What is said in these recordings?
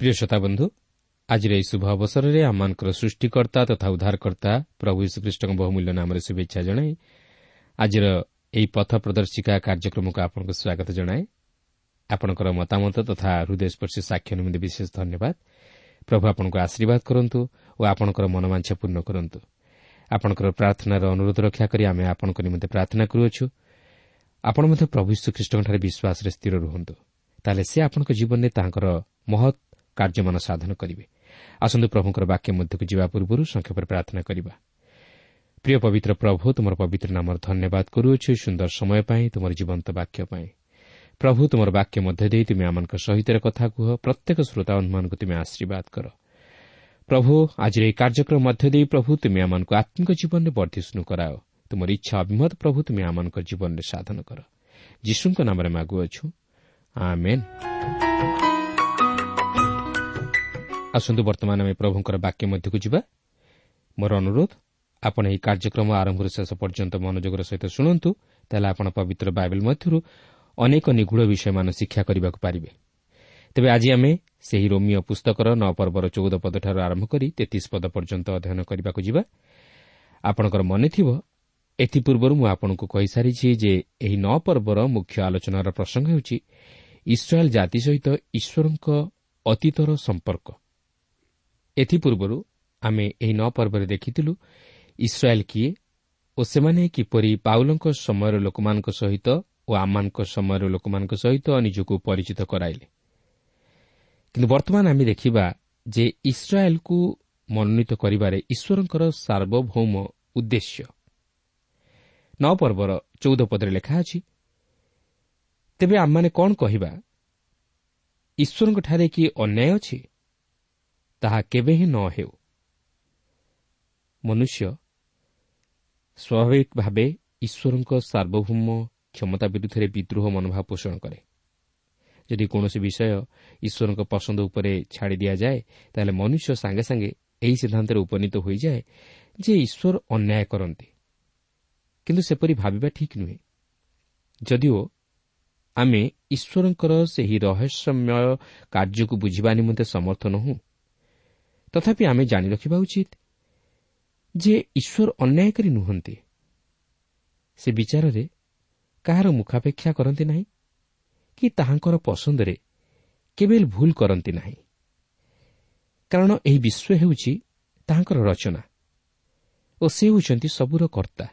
ପ୍ରିୟ ଶ୍ରୋତା ବନ୍ଧୁ ଆଜିର ଏହି ଶୁଭ ଅବସରରେ ଆମମାନଙ୍କର ସୃଷ୍ଟିକର୍ତ୍ତା ତଥା ଉଦ୍ଧାରକର୍ତ୍ତା ପ୍ରଭୁ ଯୀଶୁଖ୍ରୀଷ୍ଟଙ୍କ ବହୁମୂଲ୍ୟ ନାମରେ ଶୁଭେଚ୍ଛା ଜଣାଇ ଆଜିର ଏହି ପଥ ପ୍ରଦର୍ଶିକା କାର୍ଯ୍ୟକ୍ରମକୁ ଆପଣଙ୍କୁ ସ୍ୱାଗତ ଜଣାଏ। ଆପଣଙ୍କର ମତାମତ ତଥା ହୃଦୟସ୍ପର୍ଶୀ ସାକ୍ଷ୍ୟ ନିମନ୍ତେ ବିଶେଷ ଧନ୍ୟବାଦ। ପ୍ରଭୁ ଆପଣଙ୍କୁ ଆଶୀର୍ବାଦ କରନ୍ତୁ ଓ ଆପଣଙ୍କର ମନମାଂଛ ପୂର୍ଣ୍ଣ କରନ୍ତୁ। ଆପଣଙ୍କର ପ୍ରାର୍ଥନାର ଅନୁରୋଧ ରକ୍ଷା କରି ଆମେ ଆପଣଙ୍କ ନିମନ୍ତେ ପ୍ରାର୍ଥନା କରୁଅଛୁ। ଆପଣ ମଧ୍ୟ ପ୍ରଭୁ ଶ୍ରୀଖ୍ରୀଷ୍ଟଙ୍କଠାରେ ବିଶ୍ୱାସରେ ସ୍ଥିର ରୁହନ୍ତୁ। ତାହେଲେ ସେ ଆପଣଙ୍କ ଜୀବନରେ ତାଙ୍କର ମହତ୍ କାର୍ଯ୍ୟମାନ ସାଧନ କରିବେ। ଆସନ୍ତୁ ପ୍ରଭୁଙ୍କର ବାକ୍ୟ ମଧ୍ୟକୁ ଯିବା ପୂର୍ବରୁ ସଂକ୍ଷେପରେ ପ୍ରାର୍ଥନା କରିବା। ପ୍ରିୟ ପବିତ୍ର ପ୍ରଭୁ ତୁମର ପବିତ୍ର ନାମର ଧନ୍ୟବାଦ କରୁଅଛୁ। ସୁନ୍ଦର ସମୟ ପାଇଁ ତୁମର ଜୀବନ୍ତ ବାକ୍ୟ ପାଇଁ। ପ୍ରଭୁ ତୁମର ବାକ୍ୟ ମଧ୍ୟ ଦେଇ ତୁମେ ଆମମାନଙ୍କ ସହିତ କଥା କୁହ। ପ୍ରତ୍ୟେକ ଶ୍ରୋତାମାନଙ୍କୁ ତୁମେ ଆଶୀର୍ବାଦ କର। ପ୍ରଭୁ ଆଜିର ଏହି କାର୍ଯ୍ୟକ୍ରମ ମଧ୍ୟ ଦେଇ ପ୍ରଭୁ ତୁମେ ଆମମାନଙ୍କୁ ଆତ୍ମିକ ଜୀବନରେ ବର୍ଦ୍ଧିଷ୍ଣୁ କରାଅ। ତୁମର ଇଚ୍ଛା ଅଭିମତ ପ୍ରଭୁ ତୁମେ ଆମମାନଙ୍କ ଜୀବନରେ ସାଧନ କର। ଯୀଶୁଙ୍କ ନାମରେ ମାଗୁଅଛୁ ଆସନ୍ତୁ ବର୍ତ୍ତମାନ ଆମେ ପ୍ରଭୁଙ୍କର ବାକ୍ୟ ମଧ୍ୟକୁ ଯିବା। ମୋର ଅନୁରୋଧ ଆପଣ ଏହି କାର୍ଯ୍ୟକ୍ରମ ଆରମ୍ଭରୁ ଶେଷ ପର୍ଯ୍ୟନ୍ତ ମନୋଯୋଗର ସହିତ ଶୁଣନ୍ତୁ। ତାହେଲେ ଆପଣ ପବିତ୍ର ବାଇବେଲ ମଧ୍ୟରୁ ଅନେକ ନିଗୁଢ଼ ବିଷୟମାନ ଶିକ୍ଷା କରିବାକୁ ପାରିବେ। ତେବେ ଆଜି ଆମେ ସେହି ରୋମିଓ ପୁସ୍ତକର ନଅ ପର୍ବର ଚଉଦ ପଦଠାରୁ ଆରମ୍ଭ କରି ତେତିଶ ପଦ ପର୍ଯ୍ୟନ୍ତ ଅଧ୍ୟୟନ କରିବାକୁ ଯିବା। ଆପଣଙ୍କର ମନେଥିବ ଏଥିପୂର୍ବରୁ ମୁଁ ଆପଣଙ୍କୁ କହିସାରିଛି ଯେ ଏହି ନଅ ପର୍ବର ମୁଖ୍ୟ ଆଲୋଚନାର ପ୍ରସଙ୍ଗ ହେଉଛି ଇସ୍ରାଏଲ୍ ଜାତି ସହିତ ଈଶ୍ୱରଙ୍କ ଅତୀତର ସମ୍ପର୍କ। ଏଥିପୂର୍ବରୁ ଆମେ ଏହି ନଅ ପର୍ବରେ ଦେଖିଥିଲୁ ଇସ୍ରାଏଲ୍ କିଏ ଓ ସେମାନେ କିପରି ପାଉଲଙ୍କ ସମୟର ଲୋକମାନଙ୍କ ସହିତ ଓ ଆମମାନଙ୍କ ସମୟର ଲୋକମାନଙ୍କ ସହିତ ନିଜକୁ ପରିଚିତ କରାଇଲେ। କିନ୍ତୁ ବର୍ତ୍ତମାନ ଆମେ ଦେଖିବା ଯେ ଇସ୍ରାଏଲ୍କୁ ମନୋନୀତ କରିବାରେ ଈଶ୍ୱରଙ୍କର ସାର୍ବଭୌମ ଉଦ୍ଦେଶ୍ୟ। ନଅ ପର୍ବର ଚଉଦ ପଦରେ ଲେଖା ଅଛି ତେବେ ଆମମାନେ କ'ଣ କହିବା? ଈଶ୍ୱରଙ୍କଠାରେ କି ଅନ୍ୟାୟ ଅଛି? ତାହା କେବେ ହିଁ ନ ହେଉ। ମନୁଷ୍ୟ ସ୍ୱାଭାବିକ ଭାବେ ଈଶ୍ୱରଙ୍କ ସାର୍ବଭୌମ କ୍ଷମତା ବିରୁଦ୍ଧରେ ବିଦ୍ରୋହ ମନୋଭାବ ପୋଷଣ କରେ ଯଦି କୌଣସି ବିଷୟ ଈଶ୍ୱରଙ୍କ ପସନ୍ଦ ଉପରେ ଛାଡ଼ି ଦିଆଯାଏ ତାହେଲେ ମନୁଷ୍ୟ ସାଙ୍ଗେ ସାଙ୍ଗେ ଏହି ସିଦ୍ଧାନ୍ତରେ ଉପନୀତ ହୋଇଯାଏ ଯେ ଈଶ୍ୱର ଅନ୍ୟାୟ କରନ୍ତି କିନ୍ତୁ ସେପରି ଭାବିବା ଠିକ୍ ନୁହେଁ ଯଦିଓ ଆମେ ଈଶ୍ୱରଙ୍କର ସେହି ରହସ୍ୟମୟ କାର୍ଯ୍ୟକୁ ବୁଝିବା ନିମନ୍ତେ ସମର୍ଥ ନୁହଁ ତଥାପି ଆମେ ଜାଣି ରଖିବା ଉଚିତ ଯେ ଈଶ୍ୱର ଅନ୍ୟାୟକାରୀ ନୁହନ୍ତି ସେ ବିଚାରରେ କାହାର ମୁଖାପେକ୍ଷା କରନ୍ତି ନାହିଁ? କି ତାହାଙ୍କର ପସନ୍ଦରେ କେବେ ଭୁଲ କରନ୍ତି ନାହିଁ? କାରଣ ଏହି ବିଶ୍ୱ ହେଉଛି ତାହାଙ୍କର ରଚନା ଓ ସେ ହେଉଛନ୍ତି ସବୁର କର୍ତ୍ତା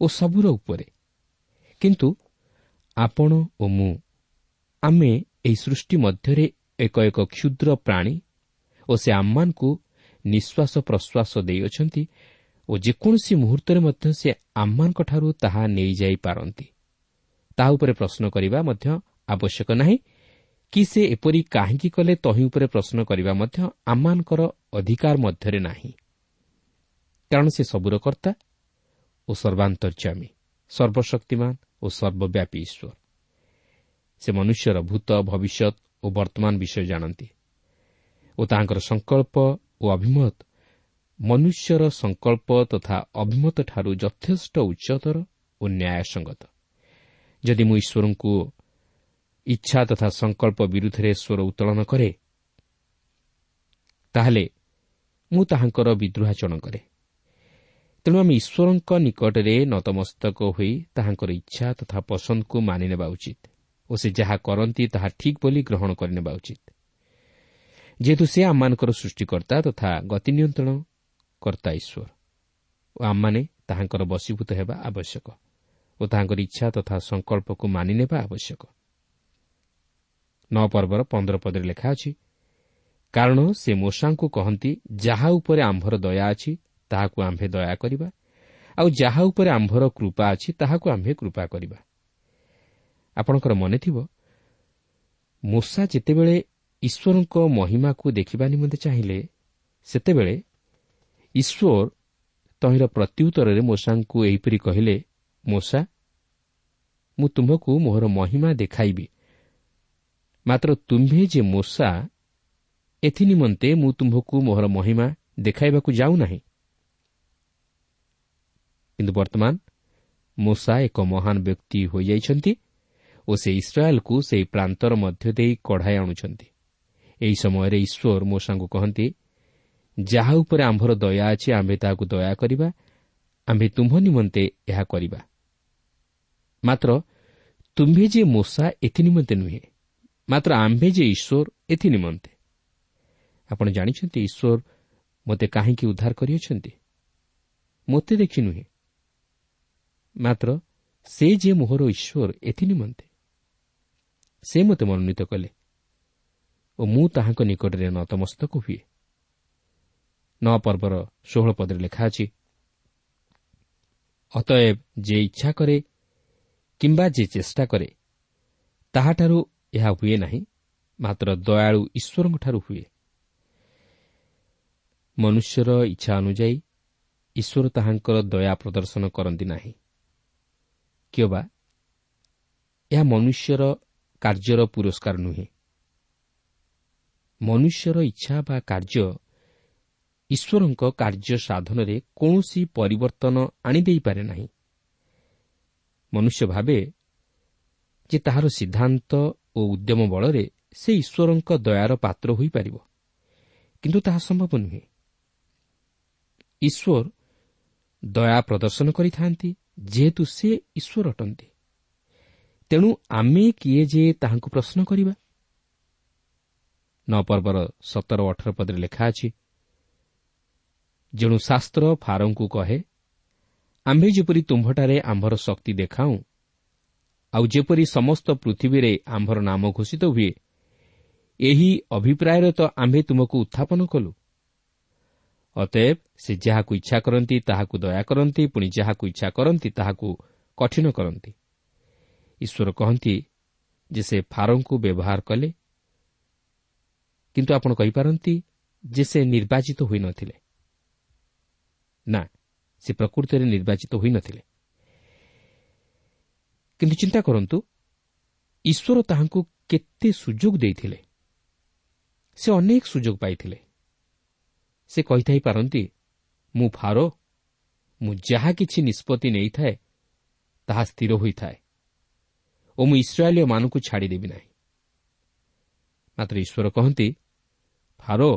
ଓ ସବୁର ଉପରେ। କିନ୍ତୁ ଆପଣ ଓ ମୁଁ ଆମେ ଏହି ସୃଷ୍ଟି ମଧ୍ୟରେ ଏକ ଏକ କ୍ଷୁଦ୍ର ପ୍ରାଣୀ ଓ ସେ ଆମମାନଙ୍କୁ ନିଶ୍ୱାସ ପ୍ରଶ୍ୱାସ ଦେଇଅଛନ୍ତି ଓ ଯେକୌଣସି ମୁହୂର୍ତ୍ତରେ ମଧ୍ୟ ସେ ଆମମାନଙ୍କଠାରୁ ତାହା ନେଇଯାଇପାରନ୍ତି। ତାହା ଉପରେ ପ୍ରଶ୍ନ କରିବା ମଧ୍ୟ ଆବଶ୍ୟକ ନାହିଁ। କି ସେ ଏପରି କାହିଁକି କଲେ ତହିଁ ଉପରେ ପ୍ରଶ୍ନ କରିବା ମଧ୍ୟ ଆମମାନଙ୍କର ଅଧିକାର ମଧ୍ୟରେ ନାହିଁ। କାରଣ ସେ ସବୁର କର୍ତ୍ତା ଓ ସର୍ବାନ୍ତର୍ଯ୍ୟାମୀ ସର୍ବଶକ୍ତିମାନ ଓ ସର୍ବବ୍ୟାପୀ ଈଶ୍ୱର। ସେ ମନୁଷ୍ୟର ଭୂତ ଭବିଷ୍ୟତ ଓ ବର୍ତ୍ତମାନ ବିଷୟ ଜାଣନ୍ତି ଓ ତାହାଙ୍କର ସଂକଳ୍ପ ଓ ଅଭିମତ ମନୁଷ୍ୟର ସଂକଳ୍ପ ତଥା ଅଭିମତଠାରୁ ଯଥେଷ୍ଟ ଉଚ୍ଚତର ଓ ନ୍ୟାୟସଙ୍ଗତ। ଯଦି ମୁଁ ଈଶ୍ୱରଙ୍କୁ ଇଚ୍ଛା ତଥା ସଂକଳ୍ପ ବିରୁଦ୍ଧରେ ସ୍ୱର ଉତ୍ତୋଳନ କରେ ତାହେଲେ ମୁଁ ତାହାଙ୍କର ବିଦ୍ରୋହାଚରଣ କରେ। ତେଣୁ ଆମେ ଈଶ୍ୱରଙ୍କ ନିକଟରେ ନତମସ୍ତକ ହୋଇ ତାହାଙ୍କର ଇଚ୍ଛା ତଥା ପସନ୍ଦକୁ ମାନିନେବା ଉଚିତ ଓ ସେ ଯାହା କରନ୍ତି ତାହା ଠିକ୍ ବୋଲି ଗ୍ରହଣ କରିନେବା ଉଚିତ। ଯେହେତୁ ସେ ଆମମାନଙ୍କର ସୃଷ୍ଟିକର୍ତ୍ତା ତଥା ଗତି ନିୟନ୍ତ୍ରଣ କର୍ତ୍ତା ଈଶ୍ୱର। ଓ ଆମମାନେ ତାହାଙ୍କର ବଶୀଭୂତ ହେବା ଆବଶ୍ୟକ ଓ ତାହାଙ୍କର ଇଚ୍ଛା ତଥା ସଂକଳ୍ପକୁ ମାନିନେବା ଆବଶ୍ୟକ। ନଅ ପର୍ବର ପନ୍ଦର ପଦରେ ଲେଖା ଅଛି କାରଣ ସେ ମୂଷାଙ୍କୁ କହନ୍ତି ଯାହା ଉପରେ ଆମ୍ଭର ଦୟା ଅଛି ତାହାକୁ ଆମ୍ଭେ ଦୟା କରିବା। ଆଉ ଯାହା ଉପରେ ଆମ୍ଭର କୃପା ଅଛି ତାହାକୁ ଆମ୍ଭେ କୃପା କରିବା। ଆପଣଙ୍କର ମନେଥିବ ମୂଷା ଯେତେବେଳେ ଈଶ୍ୱରଙ୍କ ମହିମାକୁ ଦେଖିବା ନିମନ୍ତେ ଚାହିଁଲେ ସେତେବେଳେ ଈଶ୍ୱର ତହିଁର ପ୍ରତ୍ୟୁତ୍ତରରେ ମୂଷାଙ୍କୁ ଏହିପରି କହିଲେ ମୂଷା ମୁଁ ତୁମ୍ଭକୁ ମୋହର ମହିମା ଦେଖାଇବି। ମାତ୍ର ତୁମ୍ଭେ ଯେ ମୂଷା ଏଥି ନିମନ୍ତେ ମୁଁ ତୁମ୍ଭକୁ ମୋହର ମହିମା ଦେଖାଇବାକୁ ଯାଉନାହିଁ। କିନ୍ତୁ ବର୍ତ୍ତମାନ ମୂଷା ଏକ ମହାନ ବ୍ୟକ୍ତି ହୋଇଯାଇଛନ୍ତି ଓ ସେ ଇସ୍ରାଏଲ୍କୁ ସେହି ପ୍ରାନ୍ତର ମଧ୍ୟ ଦେଇ କଢ଼ାଇ ଆଣୁଛନ୍ତି। ଏହି ସମୟରେ ଈଶ୍ୱର ମୂଷାଙ୍କୁ କହନ୍ତି ଯାହା ଉପରେ ଆମ୍ଭର ଦୟା ଅଛି ଆମ୍ଭେ ତାହାକୁ ଦୟା କରିବା ଆମ୍ଭେ ତୁମ୍ଭ ନିମନ୍ତେ ଏହା କରିବା। ମାତ୍ର ତୁମ୍ଭେ ଯେ ମୂଷା ଏଥି ନିମନ୍ତେ ନୁହେଁ ମାତ୍ର ଆମ୍ଭେ ଯେ ଈଶ୍ୱର ଏଥି ନିମନ୍ତେ। ଆପଣ ଜାଣିଛନ୍ତି ଈଶ୍ୱର ମୋତେ କାହିଁକି ଉଦ୍ଧାର କରିଅଛନ୍ତି? ମୋତେ ଦେଖି ନୁହେଁ। ମାତ୍ର ସେ ଯେ ମୋହର ଈଶ୍ୱର ଏଥି ନିମନ୍ତେ। ସେ ମୋତେ ମନୋନୀତ କଲେ ଓ ମୁଁ ତାହାଙ୍କ ନିକଟରେ ନତମସ୍ତକ ହୁଏ। ନଅ ପର୍ବର ଷୋହଳ ପଦରେ ଲେଖା ଅଛି ଅତଏବ ଯେ ଇଚ୍ଛା କରେ କିମ୍ବା ଯେ ଚେଷ୍ଟା କରେ ତାହାଠାରୁ ଏହା ହୁଏ ନାହିଁ ମାତ୍ର ଦୟାଳୁ ଈଶ୍ୱରଙ୍କଠାରୁ ହୁଏ। ମନୁଷ୍ୟର ଇଚ୍ଛା ଅନୁଯାୟୀ ଈଶ୍ୱର ତାହାଙ୍କର ଦୟା ପ୍ରଦର୍ଶନ କରନ୍ତି ନାହିଁ। କିମ୍ବା ଏହା ମନୁଷ୍ୟର କାର୍ଯ୍ୟର ପୁରସ୍କାର ନୁହେଁ। ମନୁଷ୍ୟର ଇଚ୍ଛା ବା କାର୍ଯ୍ୟ ଈଶ୍ୱରଙ୍କ କାର୍ଯ୍ୟ ସାଧନରେ କୌଣସି ପରିବର୍ତ୍ତନ ଆଣିଦେଇପାରେ ନାହିଁ। ମନୁଷ୍ୟ ଭାବେ ଯେ ତାହାର ସିଦ୍ଧାନ୍ତ ଓ ଉଦ୍ୟମ ବଳରେ ସେ ଈଶ୍ୱରଙ୍କ ଦୟାର ପାତ୍ର ହୋଇପାରିବ କିନ୍ତୁ ତାହା ସମ୍ଭବ ନୁହେଁ। ଈଶ୍ୱର ଦୟା ପ୍ରଦର୍ଶନ କରିଥାନ୍ତି ଯେହେତୁ ସେ ଈଶ୍ୱର ଅଟନ୍ତି। ତେଣୁ ଆମେ କିଏ ଯେ ତାହାଙ୍କୁ ପ୍ରଶ୍ନ କରିବା? ନଅ ପର୍ବର ସତର ଅଠର ପଦରେ ଲେଖା ଅଛି ଯେଣୁ ଶାସ୍ତ୍ର ଫାରଙ୍କୁ କହେ ଆମ୍ଭେ ଯେପରି ତୁମ୍ଭଠାରେ ଆମ୍ଭର ଶକ୍ତି ଦେଖାଉଁ ଆଉ ଯେପରି ସମସ୍ତ ପୃଥିବୀରେ ଆମ୍ଭର ନାମ ଘୋଷିତ ହୁଏ ଏହି ଅଭିପ୍ରାୟରେ ତ ଆମ୍ଭେ ତୁମକୁ ଉତ୍ଥାପନ କଲୁ। ଅତଏବ ସେ ଯାହାକୁ ଇଚ୍ଛା କରନ୍ତି ତାହାକୁ ଦୟା କରନ୍ତି ପୁଣି ଯାହାକୁ ଇଚ୍ଛା କରନ୍ତି ତାହାକୁ କଠିନ କରନ୍ତି। ଈଶ୍ୱର କହନ୍ତି ଯେ ସେ ଫାରଙ୍କୁ ବ୍ୟବହାର କଲେ କିନ୍ତୁ ଆପଣ କହିପାରନ୍ତି ଯେ ସେ ନିର୍ବାଚିତ ହୋଇନଥିଲେ ନା ସେ ପ୍ରକୃତରେ ନିର୍ବାଚିତ ହୋଇନଥିଲେ କିନ୍ତୁ ଚିନ୍ତା କରନ୍ତୁ ଈଶ୍ୱର ତାହାଙ୍କୁ କେତେ ସୁଯୋଗ ଦେଇଥିଲେ। ସେ ଅନେକ ସୁଯୋଗ ପାଇଥିଲେ। ସେ କହିଥାଇ ପାରନ୍ତି ମୁଁ ଫାରୋ ମୁଁ ଯାହା କିଛି ନିଷ୍ପତ୍ତି ନେଇଥାଏ ତାହା ସ୍ଥିର ହୋଇଥାଏ ଓ ମୁଁ ଇସ୍ରାଏଲୀୟମାନଙ୍କୁ ଛାଡ଼ିଦେବି ନାହିଁ। ମାତ୍ର ଈଶ୍ୱର କହନ୍ତି ଫାରୋ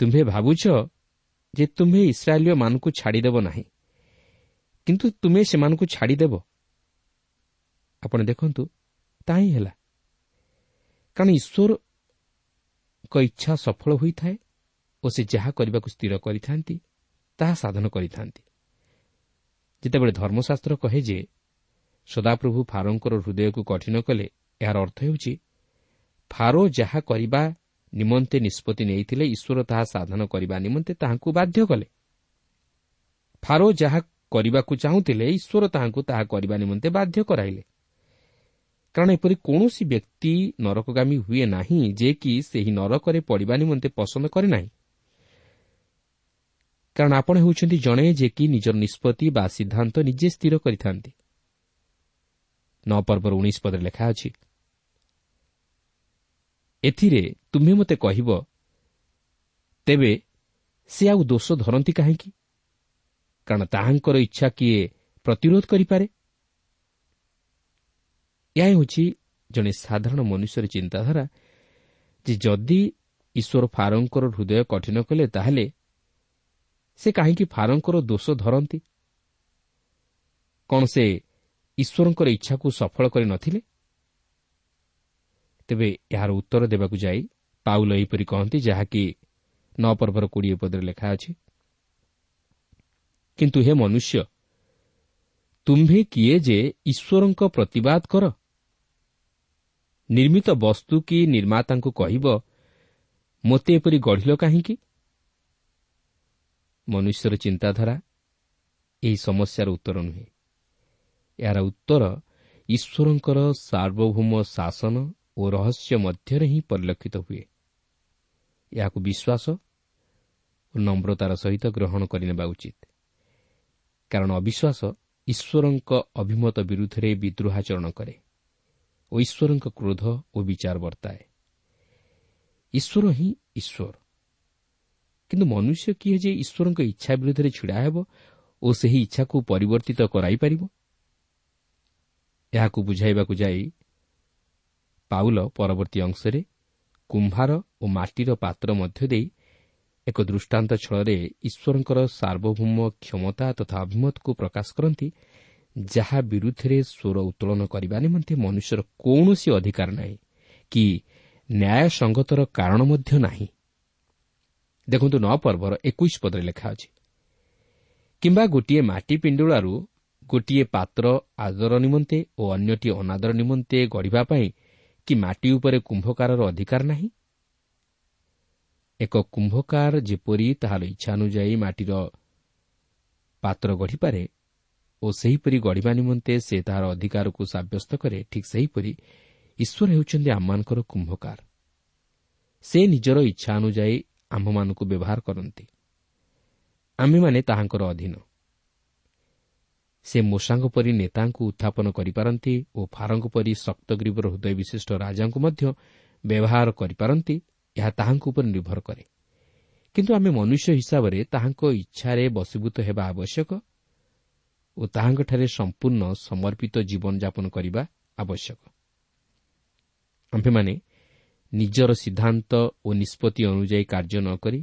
ତୁମ୍ଭେ ଭାବୁଛ ଯେ ତୁମ୍ଭେ ଇସ୍ରାଏଲୀୟମାନଙ୍କୁ ଛାଡ଼ିଦେବ ନାହିଁ। କିନ୍ତୁ ତୁମେ ସେମାନଙ୍କୁ ଛାଡ଼ିଦେବ। ଆପଣ ଦେଖନ୍ତୁ ତାହା ହେଲା। କାରଣ ଈଶ୍ୱରଙ୍କ ଇଚ୍ଛା ସଫଳ ହୋଇଥାଏ ଓ ସେ ଯାହା କରିବାକୁ ସ୍ଥିର କରିଥାନ୍ତି ତାହା ସାଧନ କରିଥାନ୍ତି। ଯେତେବେଳେ ଧର୍ମଶାସ୍ତ୍ର କହେ ଯେ ସଦାପ୍ରଭୁ ଫାରୋଙ୍କର ହୃଦୟକୁ କଠିନ କଲେ ଏହାର ଅର୍ଥ ହେଉଛି ଫାରୋ ଯାହା କରିବା ନିମନ୍ତେ ନିଷ୍ପତ୍ତି ନେଇଥିଲେ ଈଶ୍ୱର ତାହା ସାଧନ କରିବା ନିମନ୍ତେ ତାହାଙ୍କୁ ବାଧ୍ୟ କଲେ। ଫାରୋ ଯାହା କରିବାକୁ ଚାହୁଁଥିଲେ ଈଶ୍ୱର ତାହାଙ୍କୁ ତାହା କରିବା ନିମନ୍ତେ ବାଧ୍ୟ କରାଇଲେ। କାରଣ ଏପରି କୌଣସି ବ୍ୟକ୍ତି ନରକଗାମୀ ହୁଏ ନାହିଁ ଯେ କି ସେହି ନରକରେ ପଡ଼ିବା ନିମନ୍ତେ ପସନ୍ଦ କରେ ନାହିଁ। କାରଣ ଆପଣ ହେଉଛନ୍ତି ଜଣେ ଯେ କି ନିଜର ନିଷ୍ପତ୍ତି ବା ସିଦ୍ଧାନ୍ତ ନିଜେ ସ୍ଥିର କରିଥାନ୍ତି। ନଅ ପର୍ବର ଉଣେଇଶ ପଦରେ ଲେଖା ଅଛି ଏଥିରେ ତୁମେ ମୋତେ କହିବ ତେବେ ସେ ଆଉ ଦୋଷ ଧରନ୍ତି କାହିଁକି? କାରଣ ତାହାଙ୍କର ଇଚ୍ଛା କିଏ ପ୍ରତିରୋଧ କରିପାରେ? ଏହା ହେଉଛି ଜଣେ ସାଧାରଣ ମନୁଷ୍ୟର ଚିନ୍ତାଧାରା ଯେ ଯଦି ଈଶ୍ୱର ଫାରଙ୍କର ହୃଦୟ କଠିନ କଲେ ତାହେଲେ ସେ କାହିଁକି ଫାରଙ୍କର ଦୋଷ ଧରନ୍ତି? କ'ଣ ସେ ଈଶ୍ୱରଙ୍କର ଇଚ୍ଛାକୁ ସଫଳ କରିନଥିଲେ ତେବେ ଏହାର ଉତ୍ତର ଦେବାକୁ ଯାଇ ପାଉଲ ଏହିପରି କହନ୍ତି ଯାହାକି ନଅ ପର୍ବର କୋଡ଼ିଏ ପଦରେ ଲେଖା ଅଛି କିନ୍ତୁ ହେ ମନୁଷ୍ୟ ତୁମ୍ଭେ କିଏ ଯେ ଈଶ୍ୱରଙ୍କ ପ୍ରତିବାଦ କର? ନିର୍ମିତ ବସ୍ତୁ କି ନିର୍ମାତାଙ୍କୁ କହିବ ମୋତେ ଏପରି ଗଢ଼ିଲ କାହିଁକି? ମନୁଷ୍ୟର ଚିନ୍ତାଧାରା ଏହି ସମସ୍ୟାର ଉତ୍ତର ନୁହେଁ। ଏହାର ଉତ୍ତର ଈଶ୍ୱରଙ୍କର ସାର୍ବଭୌମ ଶାସନ ଓ ରହସ୍ୟ ମଧ୍ୟରେ ହିଁ ପରିଲକ୍ଷିତ ହୁଏ। ଏହାକୁ ବିଶ୍ୱାସ ଓ ନମ୍ରତାର ସହିତ ଗ୍ରହଣ କରିନେବା ଉଚିତ। କାରଣ ଅବିଶ୍ୱାସ ଈଶ୍ୱରଙ୍କ ଅଭିମତ ବିରୁଦ୍ଧରେ ବିଦ୍ରୋହାଚରଣ କରେ ଓ ଈଶ୍ୱରଙ୍କ କ୍ରୋଧ ଓ ବିଚାର ବର୍ତ୍ତାଏ। ଈଶ୍ୱର ହିଁ ଈଶ୍ୱର। କିନ୍ତୁ ମନୁଷ୍ୟ କିଏ ଯେ ଈଶ୍ୱରଙ୍କ ଇଚ୍ଛା ବିରୁଦ୍ଧରେ ଛିଡ଼ା ହେବ ଓ ସେହି ଇଚ୍ଛାକୁ ପରିବର୍ତ୍ତିତ କରାଇପାରିବ? ଏହାକୁ ବୁଝାଇବାକୁ ଯାଇ ପାଉଲ ପରବର୍ତ୍ତୀ ଅଂଶରେ କୁମ୍ଭାର ଓ ମାଟିର ପାତ୍ର ମଧ୍ୟ ଦେଇ ଏକ ଦୃଷ୍ଟାନ୍ତ ଛଳରେ ଈଶ୍ୱରଙ୍କର ସାର୍ବଭୌମ କ୍ଷମତା ତଥା ଅଭିମତକୁ ପ୍ରକାଶ କରନ୍ତି ଯାହା ବିରୁଦ୍ଧରେ ସ୍ୱର ଉତ୍ତୋଳନ କରିବା ନିମନ୍ତେ ମନୁଷ୍ୟର କୌଣସି ଅଧିକାର ନାହିଁ କି ନ୍ୟାୟ ସଙ୍ଗତର କାରଣ ମଧ୍ୟ ନାହିଁ। ଦେଖନ୍ତୁ ନଅ ପର୍ବର ଏକୋଇଶ ପଦରେ ଲେଖା ଅଛି କିମ୍ବା ଗୋଟିଏ ମାଟି ପିଣ୍ଡୁଳାରୁ ଗୋଟିଏ ପାତ୍ର ଆଦର ନିମନ୍ତେ ଓ ଅନ୍ୟଟି ଅନାଦର ନିମନ୍ତେ ଗଢ଼ିବା ପାଇଁ କି ମାଟି ଉପରେ କୁମ୍ଭକାରର ଅଧିକାର ନାହିଁ? ଏକ କୁମ୍ଭକାର ଯେପରି ତାହାର ଇଚ୍ଛା ଅନୁଯାୟୀ ମାଟିର ପାତ୍ର ଗଢ଼ିପାରେ ଓ ସେହିପରି ଗଢ଼ିବା ନିମନ୍ତେ ସେ ତାହାର ଅଧିକାରକୁ ସାବ୍ୟସ୍ତ କରେ ଠିକ୍ ସେହିପରି ଈଶ୍ୱର ହେଉଛନ୍ତି ଆମମାନଙ୍କର କୁମ୍ଭକାର। ସେ ନିଜର ଇଚ୍ଛା ଅନୁଯାୟୀ ଆମ୍ଭମାନଙ୍କୁ ବ୍ୟବହାର କରନ୍ତି। ଆମ୍ଭେମାନେ ତାହାଙ୍କର ଅଧୀନ। ସେ ମୂଷାଙ୍କ ପରି ନେତାଙ୍କୁ ଉତ୍ଥାପନ କରିପାରନ୍ତି ଓ ଫାରଙ୍କ ପରି ଶକ୍ତଗ୍ରୀବର ହୃଦୟ ବିଶିଷ୍ଟ ରାଜାଙ୍କୁ ମଧ୍ୟ ବ୍ୟବହାର କରିପାରନ୍ତି ଏହା ତାହାଙ୍କ ଉପରେ ନିର୍ଭର କରେ। କିନ୍ତୁ ଆମେ ମନୁଷ୍ୟ ହିସାବରେ ତାହାଙ୍କ ଇଚ୍ଛାରେ ବଶୀଭୂତ ହେବା ଆବଶ୍ୟକ ଓ ତାହାଙ୍କଠାରେ ସମ୍ପୂର୍ଣ୍ଣ ସମର୍ପିତ ଜୀବନଯାପନ କରିବା ଆବଶ୍ୟକ। ଆମ୍ଭେମାନେ ନିଜର ସିଦ୍ଧାନ୍ତ ଓ ନିଷ୍ପତ୍ତି ଅନୁଯାୟୀ କାର୍ଯ୍ୟ ନ କରି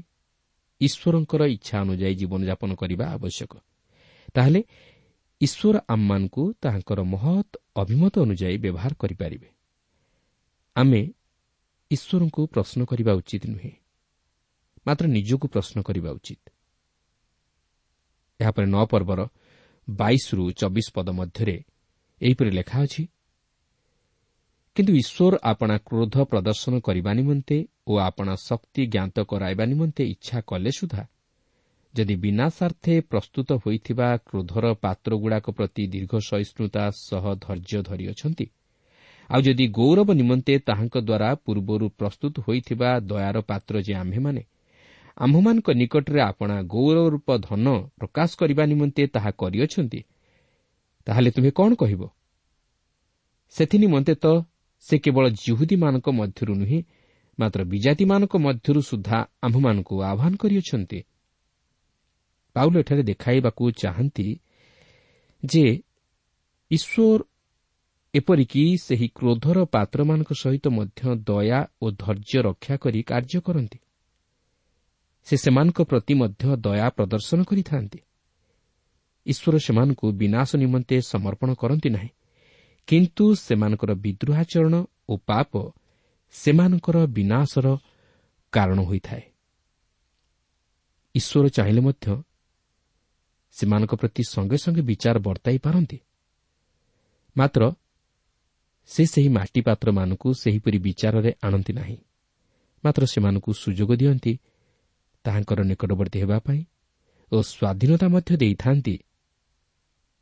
ଈଶ୍ୱରଙ୍କର ଇଚ୍ଛା ଅନୁଯାୟୀ ଜୀବନଯାପନ କରିବା ଆବଶ୍ୟକ। ତାହେଲେ ଈଶ୍ୱର ଆମମାନଙ୍କୁ ତାହାଙ୍କର ମହତ୍ ଅଭିମତ ଅନୁଯାୟୀ ବ୍ୟବହାର କରିପାରିବେ। ଆମେ ଈଶ୍ୱରଙ୍କୁ ପ୍ରଶ୍ନ କରିବା ଉଚିତ ନୁହେଁ ମାତ୍ର ନିଜକୁ ପ୍ରଶ୍ନ କରିବା ଉଚିତ। ଏହାପରେ ନଅ ପର୍ବର ବାଇଶରୁ ଚବିଶ ପଦ ମଧ୍ୟରେ ଏହିପରି ଲେଖା ଅଛି କିନ୍ତୁ ଈଶ୍ୱର ଆପଣା କ୍ରୋଧ ପ୍ରଦର୍ଶନ କରିବା ନିମନ୍ତେ ଓ ଆପଣା ଶକ୍ତି ଜ୍ଞାତ କରାଇବା ନିମନ୍ତେ ଇଚ୍ଛା କଲେ ସୁଦ୍ଧା ଯଦି ବିନା ସ୍ୱାର୍ଥେ ପ୍ରସ୍ତୁତ ହୋଇଥିବା କ୍ରୋଧର ପାତ୍ରଗୁଡ଼ାକ ପ୍ରତି ଦୀର୍ଘ ସହିଷ୍ଣୁତା ସହ ଧୈର୍ଯ୍ୟ ଧରିଅଛନ୍ତି ଆଉ ଯଦି ଗୌରବ ନିମନ୍ତେ ତାହାଙ୍କ ଦ୍ୱାରା ପୂର୍ବରୁ ପ୍ରସ୍ତୁତ ହୋଇଥିବା ଦୟାର ପାତ୍ର ଯେ ଆମ୍ଭେମାନେ ଆମ୍ଭମାନଙ୍କ ନିକଟରେ ଆପଣା ଗୌରବରୂପ ଧନ ପ୍ରକାଶ କରିବା ନିମନ୍ତେ ତାହା କରିଅଛନ୍ତି ତାହେଲେ ତୁମେ କ'ଣ କହିବ? ସେଥିନିମନ୍ତେ ତ ସେ କେବଳ ଜିହୁଦୀମାନଙ୍କ ମଧ୍ୟରୁ ନୁହେଁ ମାତ୍ର ବିଜାତିମାନଙ୍କ ମଧ୍ୟରୁ ସୁଦ୍ଧା ଆମ୍ଭମାନଙ୍କୁ ଆହ୍ୱାନ କରିଅଛନ୍ତି। ପାଉଲ ଏଠାରେ ଦେଖାଇବାକୁ ଚାହାନ୍ତି ଯେ ଈଶ୍ୱର ଏପରିକି ସେହି କ୍ରୋଧର ପାତ୍ରମାନଙ୍କ ସହିତ ମଧ୍ୟ ଦୟା ଓ ଧୈର୍ଯ୍ୟ ରକ୍ଷା କରି କାର୍ଯ୍ୟ କରନ୍ତି। ସେ ସେମାନଙ୍କ ପ୍ରତି ମଧ୍ୟ ଦୟା ପ୍ରଦର୍ଶନ କରିଥାନ୍ତି। ଈଶ୍ୱର ସେମାନଙ୍କୁ ବିନାଶ ନିମନ୍ତେ ସମର୍ପଣ କରନ୍ତି ନାହିଁ କିନ୍ତୁ ସେମାନଙ୍କର ବିଦ୍ରୋହାଚରଣ ଓ ପାପ ସେମାନଙ୍କର ବିନାଶର କାରଣ ହୋଇଥାଏ। ଈଶ୍ୱର ଚାହିଁଲେ ମଧ୍ୟ ସେମାନଙ୍କ ପ୍ରତି ସଙ୍ଗେ ସଙ୍ଗେ ବିଚାର ବର୍ତ୍ତାଇ ପାରନ୍ତି। ମାତ୍ର ସେ ସେହି ମାଟି ପାତ୍ରମାନଙ୍କୁ ସେହିପରି ବିଚାରରେ ଆଣନ୍ତି ନାହିଁ। ମାତ୍ର ସେମାନଙ୍କୁ ସୁଯୋଗ ଦିଅନ୍ତି ତାହାଙ୍କର ନିକଟବର୍ତ୍ତୀ ହେବା ପାଇଁ ଓ ସ୍ୱାଧୀନତା ମଧ୍ୟ ଦେଇଥାନ୍ତି।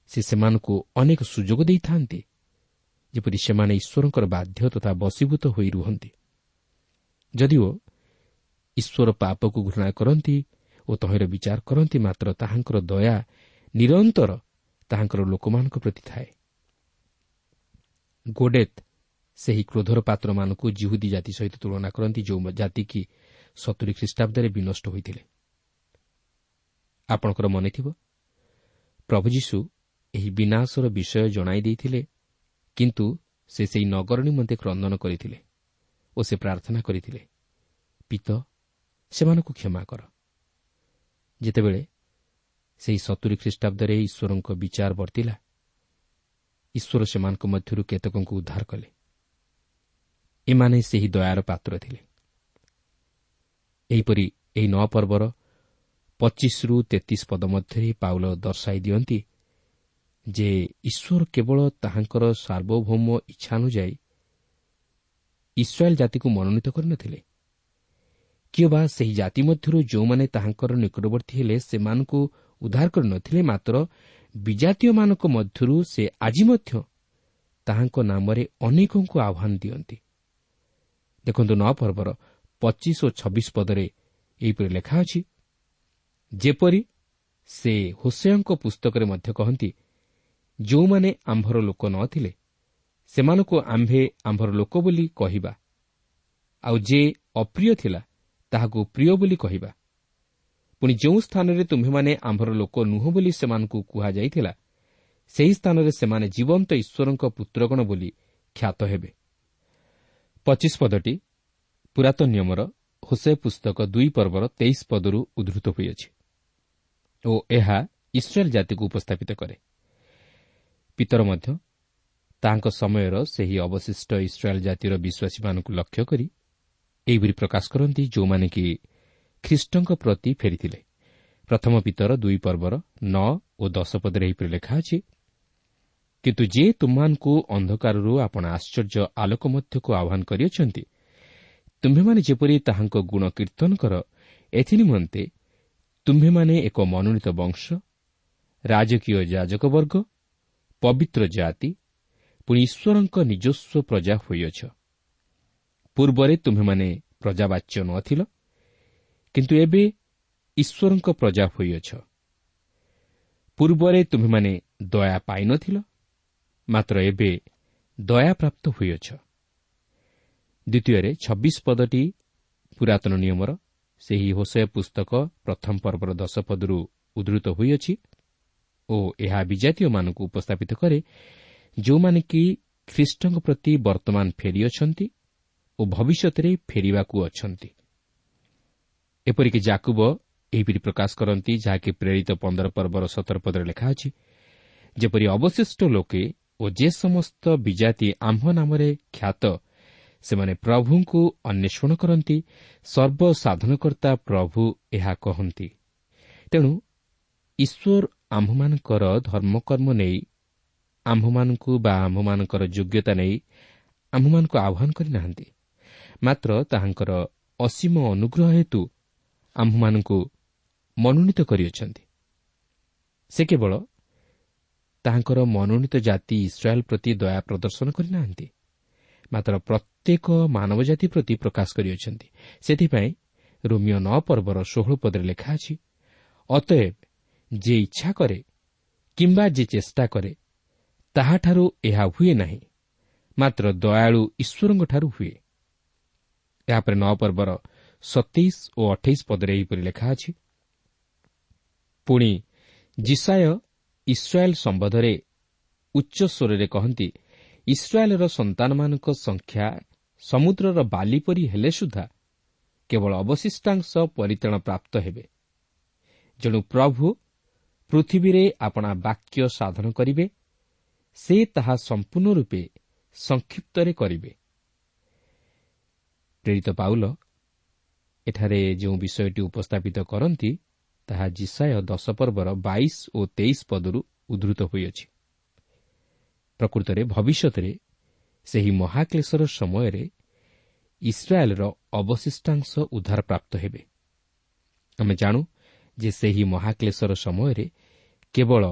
ସେ ସେମାନଙ୍କୁ ଅନେକ ସୁଯୋଗ ଦେଇଥାନ୍ତି ଯେପରି ସେମାନେ ଈଶ୍ୱରଙ୍କର ବାଧ୍ୟ ତଥା ବଶୀଭୂତ ହୋଇ ରୁହନ୍ତି। ଯଦିଓ ଈଶ୍ୱର ପାପକୁ ଘୃଣା କରନ୍ତି ଓ ତହିଁର ବିଚାର କରନ୍ତି ମାତ୍ର ତାହାଙ୍କର ଦୟା ନିରନ୍ତର ତାହାଙ୍କର ଲୋକମାନଙ୍କ ପ୍ରତି ଥାଏ। ଗୋଡେତ୍ ସେହି କ୍ରୋଧର ପାତ୍ରମାନଙ୍କୁ ଜିହୁଦୀ ଜାତି ସହିତ ତୁଳନା କରନ୍ତି ଯେଉଁ ଜାତି କି ସତୁରୀ ଖ୍ରୀଷ୍ଟାବ୍ଦରେ ବିନଷ୍ଟ ହୋଇଥିଲେ। ଆପଣଙ୍କର ମନେଥିବ ପ୍ରଭୁ ଯୀଶୁ ଏହି ବିନାଶର ବିଷୟ ଜଣାଇ ଦେଇଥିଲେ କିନ୍ତୁ ସେ ସେହି ନଗର ନିମନ୍ତେ କ୍ରନ୍ଦନ କରିଥିଲେ ଓ ସେ ପ୍ରାର୍ଥନା କରିଥିଲେ ପିତ ସେମାନଙ୍କୁ କ୍ଷମା କର। ଯେତେବେଳେ ସେହି ସତୁରୀ ଖ୍ରୀଷ୍ଟାବ୍ଦରେ ଈଶ୍ୱରଙ୍କ ବିଚାର ବର୍ତ୍ତିଲା ଈଶ୍ୱର ସେମାନଙ୍କ ମଧ୍ୟରୁ କେତେକଙ୍କୁ ଉଦ୍ଧାର କଲେ। ଏମାନେ ସେହି ଦୟାର ପାତ୍ର ଥିଲେ। ଏହିପରି ଏହି ନଅ ପର୍ବର ପଚିଶରୁ ତେତିଶ ପଦ ମଧ୍ୟରେ ପାଉଲ ଦର୍ଶାଇ ଦିଅନ୍ତି ଯେ ଈଶ୍ୱର କେବଳ ତାହାଙ୍କର ସାର୍ବଭୌମ ଇଚ୍ଛା ଅନୁଯାୟୀ ଇସ୍ରାଏଲ୍ ଜାତିକୁ ମନୋନୀତ କରିନଥିଲେ କିଏ ବା ସେହି ଜାତି ମଧ୍ୟରୁ ଯେଉଁମାନେ ତାହାଙ୍କର ନିକଟବର୍ତ୍ତୀ ହେଲେ ସେମାନଙ୍କୁ ଉଦ୍ଧାର କରିନଥିଲେ ମାତ୍ର ବିଜାତୀୟମାନଙ୍କ ମଧ୍ୟରୁ ସେ ଆଜି ମଧ୍ୟ ତାହାଙ୍କ ନାମରେ ଅନେକଙ୍କୁ ଆହ୍ୱାନ ଦିଅନ୍ତି। ଦେଖନ୍ତୁ ନଅ ପର୍ବର ପଚିଶ ଓ ଛବିଶ ପଦରେ ଏହିପରି ଲେଖା ଅଛି ଯେପରି ସେ ହୋସେୟଙ୍କ ପୁସ୍ତକରେ ମଧ୍ୟ କହନ୍ତି ଯେଉଁମାନେ ଆମ୍ଭର ଲୋକ ନ ଥିଲେ ସେମାନଙ୍କୁ ଆମ୍ଭେ ଆମ୍ଭର ଲୋକ ବୋଲି କହିବା। ଆଉ ଯେ ଅପ୍ରିୟ ଥିଲା ତାହାକୁ ପ୍ରିୟ ବୋଲି କହିବା। ପୁଣି ଯେଉଁ ସ୍ଥାନରେ ତୁମ୍ଭେମାନେ ଆମ୍ଭର ଲୋକ ନୁହଁ ବୋଲି ସେମାନଙ୍କୁ କୁହାଯାଇଥିଲା ସେହି ସ୍ଥାନରେ ସେମାନେ ଜୀବନ୍ତ ଈଶ୍ୱରଙ୍କ ପୁତ୍ରଗଣ ବୋଲି ଖ୍ୟାତ ହେବେ। ପଚିଶ ପଦଟି ପୁରାତନ ନିୟମର ହୋସେ ପୁସ୍ତକ ଦୁଇ ପର୍ବର ତେଇଶ ପଦରୁ ଉଦ୍ଧୃତ ହୋଇଅଛି ଓ ଏହା ଇସ୍ରାଏଲ୍ ଜାତିକୁ ଉପସ୍ଥାପିତ କରେ। ପିତର ମଧ୍ୟ ତାଙ୍କ ସମୟର ସେହି ଅବଶିଷ୍ଟ ଇସ୍ରାଏଲ୍ ଜାତିର ବିଶ୍ୱାସୀମାନଙ୍କୁ ଲକ୍ଷ୍ୟ କରି ଏହିପରି ପ୍ରକାଶ କରନ୍ତି ଯେଉଁମାନେ କି ଖ୍ରୀଷ୍ଟଙ୍କ ପ୍ରତି ଫେରିଥିଲେ। ପ୍ରଥମ ପିତର ଦୁଇ ପର୍ବର ନଅ ଓ ଦଶ ପଦରେ ଏହିପରି ଲେଖା ଅଛି କିନ୍ତୁ ଯିଏ ତୁମମାନଙ୍କୁ ଅନ୍ଧକାରରୁ ଆପଣ ଆଶ୍ଚର୍ଯ୍ୟ ଆଲୋକ ମଧ୍ୟକୁ ଆହ୍ୱାନ କରିଅଛନ୍ତି ତୁମ୍ଭେମାନେ ଯେପରି ତାହାଙ୍କ ଗୁଣ କୀର୍ତ୍ତନ କର ଏଥିନିମନ୍ତେ ତୁମ୍ଭେମାନେ ଏକ ମନୋନୀତ ବଂଶ ରାଜକୀୟ ଯାଜକବର୍ଗ ପବିତ୍ର ଜାତି ପୁଣି ଈଶ୍ୱରଙ୍କ ନିଜସ୍ୱ ପ୍ରଜା ହୋଇଅଛ। ପୂର୍ବରେ ତୁମ୍ଭେମାନେ ପ୍ରଜାବାଚ୍ୟ ନଥିଲ କିନ୍ତୁ ଏବେ ଈଶ୍ୱରଙ୍କ ପ୍ରଜା ହୋଇଅଛ। ପୂର୍ବରେ ତୁମ୍ଭେମାନେ ଦୟା ପାଇନଥିଲ ମାତ୍ର ଏବେ ଦୟାପ୍ରାପ୍ତ ହୋଇଅଛ। ଦ୍ୱିତୀୟରେ ଛବିଶ ପଦଟି ପୁରାତନ ନିୟମର ସେହି ହୋସୟ ପୁସ୍ତକ ପ୍ରଥମ ପର୍ବର ଦଶ ପଦରୁ ଉଦ୍ଧୃତ ହୋଇଅଛି ଓ ଏହା ବିଜାତୀୟମାନଙ୍କୁ ଉପସ୍ଥାପିତ କରେ ଯେଉଁମାନେ କି ଖ୍ରୀଷ୍ଟଙ୍କ ପ୍ରତି ବର୍ତ୍ତମାନ ଫେରିଅଛନ୍ତି ଓ ଭବିଷ୍ୟତରେ ଫେରିବାକୁ ଅଛନ୍ତି। ଏପରିକି ଜାକୁବ ଏହିପରି ପ୍ରକାଶ କରନ୍ତି ଯାହାକି ପ୍ରେରିତ ପନ୍ଦର ପର୍ବର ସତର ପଦରେ ଲେଖା ଅଛି ଯେପରି ଅବଶିଷ୍ଟ ଲୋକେ ଓ ଯେ ସମସ୍ତ ବିଜାତି ଆମ୍ଭ ନାମରେ ଖ୍ୟାତ ସେମାନେ ପ୍ରଭୁଙ୍କୁ ଅନ୍ୱେଷଣ କରନ୍ତି ସର୍ବସାଧନକର୍ତ୍ତା ପ୍ରଭୁ ଏହା କହନ୍ତି। ତେଣୁ ଈଶ୍ୱର ଆମ୍ଭମାନଙ୍କର ଧର୍ମକର୍ମ ନେଇ ଆମ୍ଭମାନଙ୍କୁ ବା ଆମ୍ଭମାନଙ୍କର ଯୋଗ୍ୟତା ନେଇ ଆମ୍ଭମାନଙ୍କୁ ଆହ୍ୱାନ କରିନାହାନ୍ତି। ମାତ୍ର ତାହାଙ୍କର ଅସୀମ ଅନୁଗ୍ରହ ହେତୁ ଆମ୍ଭମାନଙ୍କୁ ମନୋନୀତ କରିଅଛନ୍ତି। ସେ କେବଳ ତାହାଙ୍କର ମନୋନୀତ ଜାତି ଇସ୍ରାଏଲ୍ ପ୍ରତି ଦୟା ପ୍ରଦର୍ଶନ କରିନାହାନ୍ତି ମାତ୍ର ପ୍ରତ୍ୟେକ ମାନବ ଜାତି ପ୍ରତି ପ୍ରକାଶ କରିଅଛନ୍ତି। ସେଥିପାଇଁ ରୋମିଓ ନଅ ପର୍ବର ଷୋହଳ ପଦରେ ଲେଖା ଅଛି ଅତଏବ ଯିଏ ଇଚ୍ଛା କରେ କିମ୍ବା ଯିଏ ଚେଷ୍ଟା କରେ ତାହାଠାରୁ ଏହା ହୁଏ ନାହିଁ ମାତ୍ର ଦୟାଳୁ ଈଶ୍ୱରଙ୍କଠାରୁ ହୁଏ। ଏହାପରେ ନଅ ପର୍ବର ସତେଇଶ ଓ ଅଠେଇଶ ପଦରେ ଏହିପରି ଲେଖା ଅଛି। ପୁଣି ଜିସାୟ ଇସ୍ରାଏଲ୍ ସମ୍ବନ୍ଧରେ ଉଚ୍ଚ ସ୍ୱରରେ କହନ୍ତି ଇସ୍ରାଏଲ୍ର ସନ୍ତାନମାନଙ୍କ ସଂଖ୍ୟା ସମୁଦ୍ରର ବାଲି ପରି ହେଲେ ସୁଦ୍ଧା କେବଳ ଅବଶିଷ୍ଟାଂଶ ପରିତାଣ ପ୍ରାପ୍ତ ହେବେ। ଯେଣୁ ପ୍ରଭୁ ପୃଥିବୀରେ ଆପଣା ବାକ୍ୟ ସାଧନ କରିବେ ସେ ତାହା ସମ୍ପୂର୍ଣ୍ଣ ରୂପେ ସଂକ୍ଷିପ୍ତରେ କରିବେ। ପ୍ରେରିତ ପାଉଲ ଏଠାରେ ଯେଉଁ ବିଷୟଟି ଉପସ୍ଥାପିତ କରନ୍ତି ତାହା ଜିସାୟ ଦଶ ପର୍ବର ବାଇଶ ଓ ତେଇଶ ପଦରୁ ଉଦ୍ଧୃତ ହୋଇଅଛି। ପ୍ରକୃତରେ ଭବିଷ୍ୟତରେ ସେହି ମହାକ୍ଲେଶର ସମୟରେ ଇସ୍ରାଏଲ୍ର ଅବଶିଷ୍ଟାଂଶ ଉଦ୍ଧାର ପ୍ରାପ୍ତ ହେବେ। ଆମେ ଜାଣୁ ଯେ ସେହି ମହାକ୍ଲେଶର ସମୟରେ କେବଳ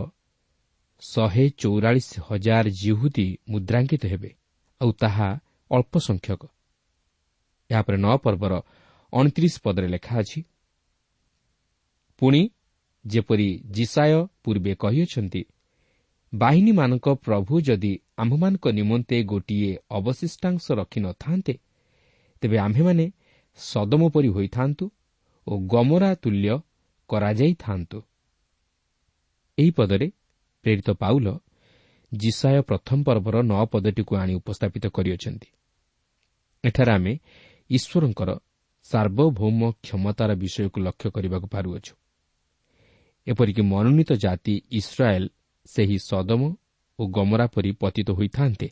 ଶହେ ଚଉରାଳିଶ ହଜାର ଜିହୁଦୀ ମୁଦ୍ରାଙ୍କିତ ହେବେ ଆଉ ତାହା ଅଳ୍ପ ସଂଖ୍ୟକ ଏହାପରେ ନଅ ପର୍ବର ଅଣତିରିଶ ପଦରେ ଲେଖା ଅଛି ପୁଣି ଯେପରି ଜିସାୟ ପୂର୍ବେ କହିଅଛନ୍ତି ବାହିନୀମାନଙ୍କ ପ୍ରଭୁ ଯଦି ଆମ୍ଭମାନଙ୍କ ନିମନ୍ତେ ଗୋଟିଏ ଅବଶିଷ୍ଟାଂଶ ରଖିନଥାନ୍ତେ ତେବେ ଆମ୍ଭେମାନେ ସଦମ ପରି ହୋଇଥାନ୍ତୁ ଓ ଗମରା ତୁଲ୍ୟ କରାଯାଇଥାନ୍ତୁ। ଏହି ପଦରେ ପ୍ରେରିତ ପାଉଲ ଜିସାୟ ପ୍ରଥମ ପର୍ବର ନଅ ପଦଟିକୁ ଆଣି ଉପସ୍ଥାପିତ କରିଅଛନ୍ତି। ଏଠାରେ ଆମେ ଈଶ୍ୱରଙ୍କର ସାର୍ବଭୌମ କ୍ଷମତାର ବିଷୟକୁ ଲକ୍ଷ୍ୟ କରିବାକୁ ପାରୁଅଛୁ। ଏପରିକି ମନୋନୀତ ଜାତି ଇସ୍ରାଏଲ୍ ସେହି ସଦମ ଓ ଗମରା ପରି ପତିତ ହୋଇଥାନ୍ତେ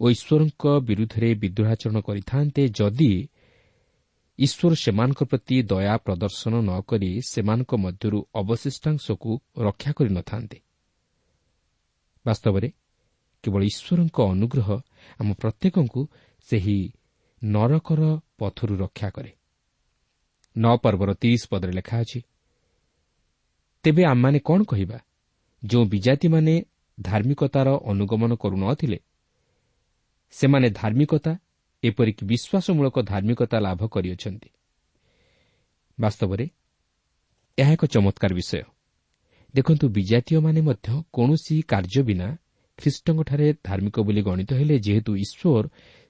ଓ ଈଶ୍ୱରଙ୍କ ବିରୁଦ୍ଧରେ ବିଦ୍ରୋହାଚରଣ କରିଥାନ୍ତେ ଯଦି ଈଶ୍ୱର ସେମାନଙ୍କ ପ୍ରତି ଦୟା ପ୍ରଦର୍ଶନ ନ କରି ସେମାନଙ୍କ ମଧ୍ୟରୁ ଅବଶିଷ୍ଟାଂଶକୁ ରକ୍ଷା କରିନଥାନ୍ତେ ବାସ୍ତବରେ କେବଳ ଈଶ୍ୱରଙ୍କ ଅନୁଗ୍ରହ ଆମ ପ୍ରତ୍ୟେକଙ୍କୁ ସେହି ନରକର ପଥରୁ ରକ୍ଷା କରେ। ନଅ ପର୍ବର ତିରିଶ ପଦରେ ଲେଖା ଅଛି ତେବେ ଆମମାନେ କ'ଣ କହିବା? ଯେଉଁ ବିଜାତିମାନେ ଧାର୍ମିକତାର ଅନୁଗମନ କରୁନଥିଲେ ସେମାନେ ଧାର୍ମିକତା ଏପରିକି ବିଶ୍ୱାସମୂଳକ ଧାର୍ମିକତା ଲାଭ କରିଅଛନ୍ତି। ବାସ୍ତବରେ ଏହା ଏକ ଚମତ୍କାର ବିଷୟ। ଦେଖନ୍ତୁ ବିଜାତୀୟମାନେ ମଧ୍ୟ କୌଣସି କାର୍ଯ୍ୟ ବିନା ଖ୍ରୀଷ୍ଟଙ୍କଠାରେ ଧାର୍ମିକ ବୋଲି ଗଣିତ ହେଲେ ଯେହେତୁ ଈଶ୍ୱର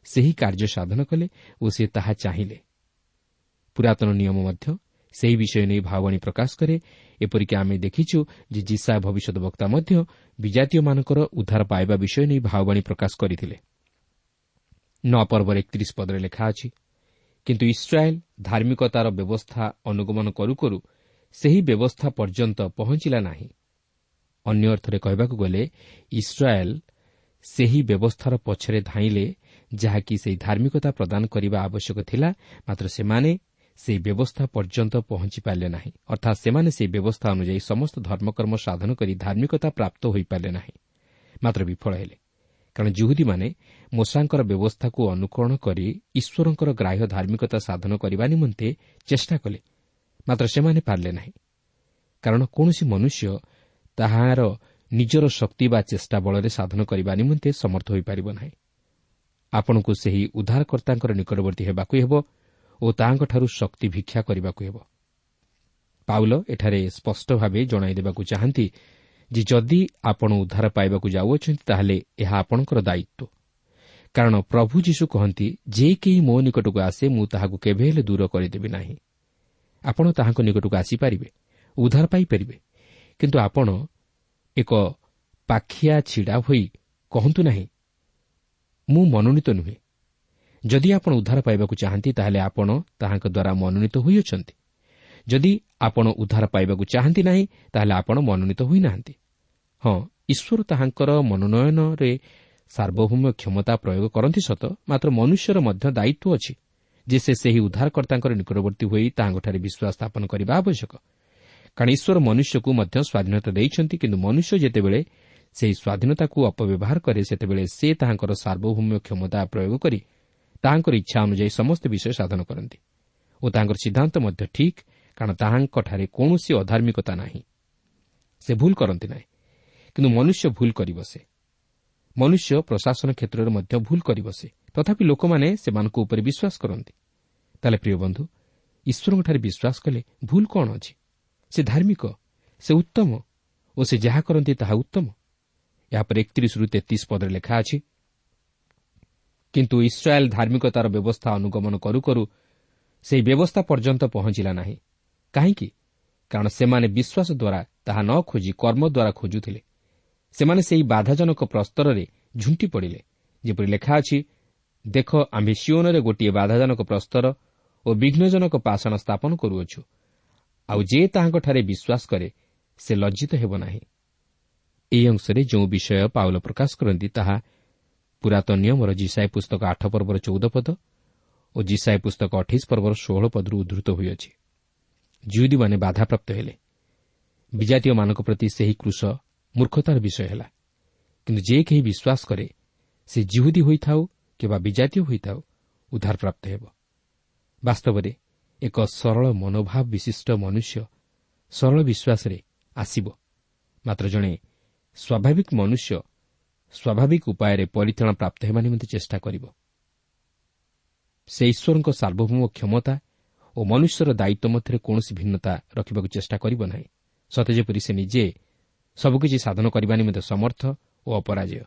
ସେହି କାର୍ଯ୍ୟ ସାଧନ କଲେ ଓ ସେ ତାହା ଚାହିଁଲେ। ପୁରାତନ ନିୟମ ମଧ୍ୟ ସେହି ବିଷୟ ନେଇ ଭାବବାଣୀ ପ୍ରକାଶ କରେ। ଏପରିକି ଆମେ ଦେଖିଛୁ ଯେ ଜିସା ଭବିଷ୍ୟତ ବକ୍ତା ମଧ୍ୟ ବିଜାତୀୟମାନଙ୍କର ଉଦ୍ଧାର ପାଇବା ବିଷୟ ନେଇ ଭାବବାଣୀ ପ୍ରକାଶ କରିଥିଲେ। ନଅ ପର୍ବର ଏକତିରିଶ ପଦରେ ଲେଖା ଅଛି କିନ୍ତୁ ଇସ୍ରାଏଲ୍ ଧାର୍ମିକତାର ବ୍ୟବସ୍ଥା ଅନୁଗମନ କରୁ କରୁ ସେହି ବ୍ୟବସ୍ଥା ପର୍ଯ୍ୟନ୍ତ ପହଞ୍ଚିଲା ନାହିଁ। ଅନ୍ୟ ଅର୍ଥରେ କହିବାକୁ ଗଲେ ଇସ୍ରାଏଲ୍ ସେହି ବ୍ୟବସ୍ଥାର ପଛରେ ଧାଇଁଲେ ଯାହାକି ସେହି ଧାର୍ମିକତା ପ୍ରଦାନ କରିବା ଆବଶ୍ୟକ ଥିଲା ମାତ୍ର ସେମାନେ ସେହି ବ୍ୟବସ୍ଥା ପର୍ଯ୍ୟନ୍ତ ପହଞ୍ଚି ପାରିଲେ ନାହିଁ। ଅର୍ଥାତ୍ ସେମାନେ ସେହି ବ୍ୟବସ୍ଥା ଅନୁଯାୟୀ ସମସ୍ତ ଧର୍ମକର୍ମ ସାଧନ କରି ଧାର୍ମିକତା ପ୍ରାପ୍ତ ହୋଇପାରିଲେ ନାହିଁ। ମାତ୍ର ବିଫଳ ହେଲେ। କାରଣ ଜୁହୁଦୀମାନେ ମୂଷାଙ୍କର ବ୍ୟବସ୍ଥାକୁ ଅନୁକରଣ କରି ଈଶ୍ୱରଙ୍କର ଗ୍ରାହ୍ୟ ଧାର୍ମିକତା ସାଧନ କରିବା ନିମନ୍ତେ ଚେଷ୍ଟା କଲେ ମାତ୍ର ସେମାନେ ପାରିଲେ ନାହିଁ। କାରଣ କୌଣସି ମନୁଷ୍ୟ ତାହାର ନିଜର ଶକ୍ତି ବା ଚେଷ୍ଟା ବଳରେ ସାଧନ କରିବା ନିମନ୍ତେ ସମର୍ଥ ହୋଇପାରିବ ନାହିଁ। ଆପଣଙ୍କୁ ସେହି ଉଦ୍ଧାରକର୍ତ୍ତାଙ୍କର ନିକଟବର୍ତ୍ତୀ ହେବାକୁ ହେବ ଓ ତାହାଙ୍କଠାରୁ ଶକ୍ତି ଭିକ୍ଷା କରିବାକୁ ହେବ। ପାଉଲ ଏଠାରେ ସ୍ପଷ୍ଟ ଭାବେ ଜଣାଇ ଦେବାକୁ ଚାହାନ୍ତି ଯେ ଯଦି ଆପଣ ଉଦ୍ଧାର ପାଇବାକୁ ଯାଉଅଛନ୍ତି ତାହେଲେ ଏହା ଆପଣଙ୍କର ଦାୟିତ୍ୱ। କାରଣ ପ୍ରଭୁ ଯୀଶୁ କହନ୍ତି ଯେ କେହି ମୋ ନିକଟକୁ ଆସେ ମୁଁ ତାହାକୁ କେବେ ହେଲେ ଦୂର କରିଦେବି ନାହିଁ। ଆପଣ ତାହାଙ୍କ ନିକଟକୁ ଆସିପାରିବେ ଉଦ୍ଧାର ପାଇପାରିବେ। କିନ୍ତୁ ଆପଣ ଏକ ପାଖିଆ ଛିଡ଼ା ହୋଇ କହନ୍ତୁ ନାହିଁ ମୁଁ ମନୋନୀତ ନୁହେଁ। ଯଦି ଆପଣ ଉଦ୍ଧାର ପାଇବାକୁ ଚାହାନ୍ତି ତାହେଲେ ଆପଣ ତାହାଙ୍କ ଦ୍ୱାରା ମନୋନୀତ ହୋଇଅଛନ୍ତି। ଯଦି ଆପଣ ଉଦ୍ଧାର ପାଇବାକୁ ଚାହାନ୍ତି ନାହିଁ ତାହେଲେ ଆପଣ ମନୋନୀତ ହୋଇନାହାନ୍ତି। ହଁ ଈଶ୍ୱର ତାହାଙ୍କର ମନୋନୟନରେ ସାର୍ବଭୌମ କ୍ଷମତା ପ୍ରୟୋଗ କରନ୍ତି ସତ ମାତ୍ର ମନୁଷ୍ୟର ମଧ୍ୟ ଦାୟିତ୍ୱ ଅଛି। ଯେ ସେ ସେହି ଉଦ୍ଧାରକର୍ତ୍ତାଙ୍କର ନିକଟବର୍ତ୍ତୀ ହୋଇ ତାହାଙ୍କଠାରେ ବିଶ୍ୱାସ ସ୍ଥାପନ କରିବା ଆବଶ୍ୟକ। କାରଣ ଈଶ୍ୱର ମନୁଷ୍ୟକୁ ମଧ୍ୟ ସ୍ୱାଧୀନତା ଦେଇଛନ୍ତି କିନ୍ତୁ ମନୁଷ୍ୟ ଯେତେବେଳେ ସେହି ସ୍ୱାଧୀନତାକୁ ଅପବ୍ୟବହାର କରେ ସେତେବେଳେ ସେ ତାହାଙ୍କର ସାର୍ବଭୌମ କ୍ଷମତା ପ୍ରୟୋଗ କରି ତାହାଙ୍କର ଇଚ୍ଛା ଅନୁଯାୟୀ ସମସ୍ତ ବିଷୟ ସାଧନ କରନ୍ତି ଓ ତାହାଙ୍କର ସିଦ୍ଧାନ୍ତ ମଧ୍ୟ ଠିକ୍ କାରଣ ତାହାଙ୍କଠାରେ କୌଣସି ଅଧାର୍ମିକତା ନାହିଁ। ସେ ଭୁଲ କରନ୍ତି ନାହିଁ କିନ୍ତୁ ମନୁଷ୍ୟ ଭୁଲ କରି ବସେ। ମନୁଷ୍ୟ ପ୍ରଶାସନ କ୍ଷେତ୍ରରେ ମଧ୍ୟ ଭୁଲ କରି ବସେ। ତଥାପି ଲୋକମାନେ ସେମାନଙ୍କ ଉପରେ ବିଶ୍ୱାସ କରନ୍ତି। ତାହେଲେ ପ୍ରିୟ ବନ୍ଧୁ ଈଶ୍ୱରଙ୍କଠାରେ ବିଶ୍ୱାସ କଲେ ଭୁଲ କ'ଣ ଅଛି? ସେ ଧାର୍ମିକ ସେ ଉତ୍ତମ ଓ ସେ ଯାହା କରନ୍ତି ତାହା ଉତ୍ତମ। ଏହାପରେ ଏକତିରିଶରୁ ତେତିଶ ପଦରେ ଲେଖା ଅଛି କିନ୍ତୁ ଇସ୍ରାଏଲ୍ ଧାର୍ମିକତାର ବ୍ୟବସ୍ଥା ଅନୁଗମନ କରୁ କରୁ ସେହି ବ୍ୟବସ୍ଥା ପର୍ଯ୍ୟନ୍ତ ପହଞ୍ଚିଲା ନାହିଁ। କାହିଁକି? କାରଣ ସେମାନେ ବିଶ୍ୱାସ ଦ୍ୱାରା ତାହା ନ ଖୋଜି କର୍ମ ଦ୍ୱାରା ଖୋଜୁଥିଲେ। ସେମାନେ ସେହି ବାଧାଜନକ ପ୍ରସ୍ତରରେ ଝୁଣ୍ଟି ପଡ଼ିଲେ। ଯେପରି ଲେଖା ଅଛି ଦେଖ ଆମ୍ଭେ ସିଓନରେ ଗୋଟିଏ ବାଧାଜନକ ପ୍ରସ୍ତର ଓ ବିଘ୍ନଜନକ ପାଷାଣ ସ୍ଥାପନ କରୁଅଛୁ। ଆଉ ଯେ ତାହାଙ୍କଠାରେ ବିଶ୍ୱାସ କରେ ସେ ଲଜ୍ଜିତ ହେବ ନାହିଁ। ଏହି ଅଂଶରେ ଯେଉଁ ବିଷୟ ପାଉଲ ପ୍ରକାଶ କରନ୍ତି ତାହା ପୁରାତନ ନିୟମର ଜିସାଏ ପୁସ୍ତକ ଆଠ ପର୍ବର ଚଉଦ ପଦ ଓ ଜିସାଏ ପୁସ୍ତକ ଅଠେଇଶ ପର୍ବର ଷୋହଳ ପଦରୁ ଉଦ୍ଧୃତ ହୋଇଅଛି। ଜୁଦୀମାନେ ବାଧାପ୍ରାପ୍ତ ହେଲେ। ବିଜାତୀୟମାନଙ୍କ ପ୍ରତି ସେହି କୃଷ ମୂର୍ଖତାର ବିଷୟ ହେଲା। କିନ୍ତୁ ଯେ କେହି ବିଶ୍ୱାସ କରେ ସେ ଜିହୁଦୀ ହୋଇଥାଉ କିମ୍ବା ବିଜାତୀୟ ହୋଇଥାଉ ଉଦ୍ଧାରପ୍ରାପ୍ତ ହେବ। ବାସ୍ତବରେ ଏକ ସରଳ ମନୋଭାବ ବିଶିଷ୍ଟ ମନୁଷ୍ୟ ସରଳ ବିଶ୍ୱାସରେ ଆସିବ। ମାତ୍ର ଜଣେ ସ୍ୱାଭାବିକ ମନୁଷ୍ୟ ସ୍ୱାଭାବିକ ଉପାୟରେ ପରିତ୍ରାଣ ପ୍ରାପ୍ତ ହେବା ନିମନ୍ତେ ଚେଷ୍ଟା କରିବ। ସେ ଈଶ୍ୱରଙ୍କ ସାର୍ବଭୌମ କ୍ଷମତା ଓ ମନୁଷ୍ୟର ଦାୟିତ୍ୱ ମଧ୍ୟରେ କୌଣସି ଭିନ୍ନତା ରଖିବାକୁ ଚେଷ୍ଟା କରିବ ନାହିଁ। ସତେ ଯେପରି ସେ ନିଜେ ସବୁକିଛି ସାଧନ କରିବା ନିମନ୍ତେ ସମର୍ଥ ଓ ଅପରାଜୟ।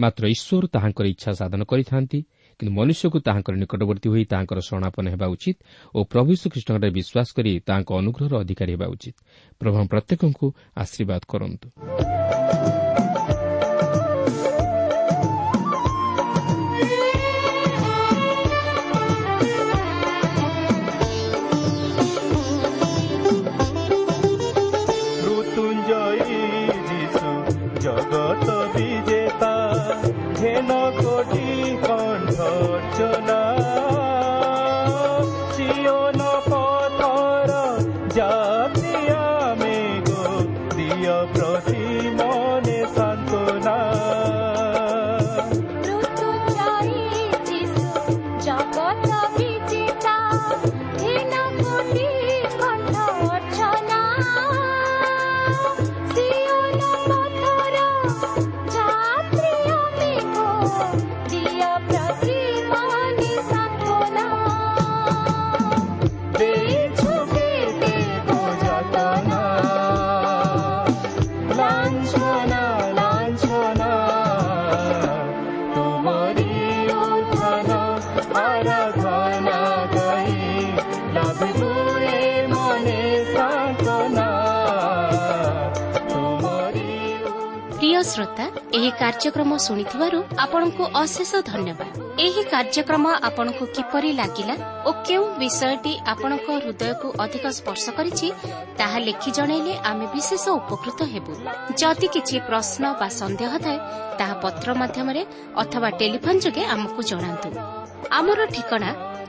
ମାତ୍ର ଈଶ୍ୱର ତାହାଙ୍କର ଇଚ୍ଛା ସାଧନ କରିଥାନ୍ତି କିନ୍ତୁ ମନୁଷ୍ୟକୁ ତାହାଙ୍କର ନିକଟବର୍ତ୍ତୀ ହୋଇ ତାହାଙ୍କର ଶରଣାପନ୍ନ ହେବା ଉଚିତ ଓ ପ୍ରଭୁ ଶ୍ରୀକୃଷ୍ଣଙ୍କର ବିଶ୍ୱାସ କରି ତାହାଙ୍କ ଅନୁଗ୍ରହର ଅଧିକାରୀ ହେବା ଉଚିତ। ପ୍ରଭୁ ପ୍ରତ୍ୟେକଙ୍କୁ ଆଶୀର୍ବାଦ କରନ୍ତୁ। କାର୍ଯ୍ୟକ୍ରମ ଶୁଣିଥିବାରୁ ଆପଣଙ୍କୁ ଅଶେଷ ଧନ୍ୟବାଦ। ଏହି କାର୍ଯ୍ୟକ୍ରମ ଆପଣଙ୍କୁ କିପରି ଲାଗିଲା ଓ କେଉଁ ବିଷୟଟି ଆପଣଙ୍କ ହୃଦୟକୁ ଅଧିକ ସ୍ପର୍ଶ କରିଛି ତାହା ଲେଖି ଜଣାଇଲେ ଆମେ ବିଶେଷ ଉପକୃତ ହେବୁ। ଯଦି କିଛି ପ୍ରଶ୍ନ ବା ସନ୍ଦେହ ଥାଏ ତାହା ପତ୍ର ମାଧ୍ୟମରେ ଅଥବା ଟେଲିଫୋନ୍ ଯୋଗେ ଆମକୁ ଜଣାନ୍ତୁ। ଆମର ଠିକଣା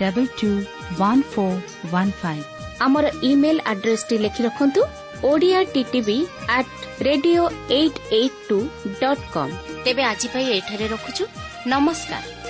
double two one four one five ଆମର ଇମେଲ ଆଡ୍ରେସଟି ଲେଖି ରଖନ୍ତୁ Odia TV at radio eight eight two dot com ତେବେ ଆଜି ପାଇଁ ଏଠାରେ ରଖୁଛୁ। ନମସ୍କାର।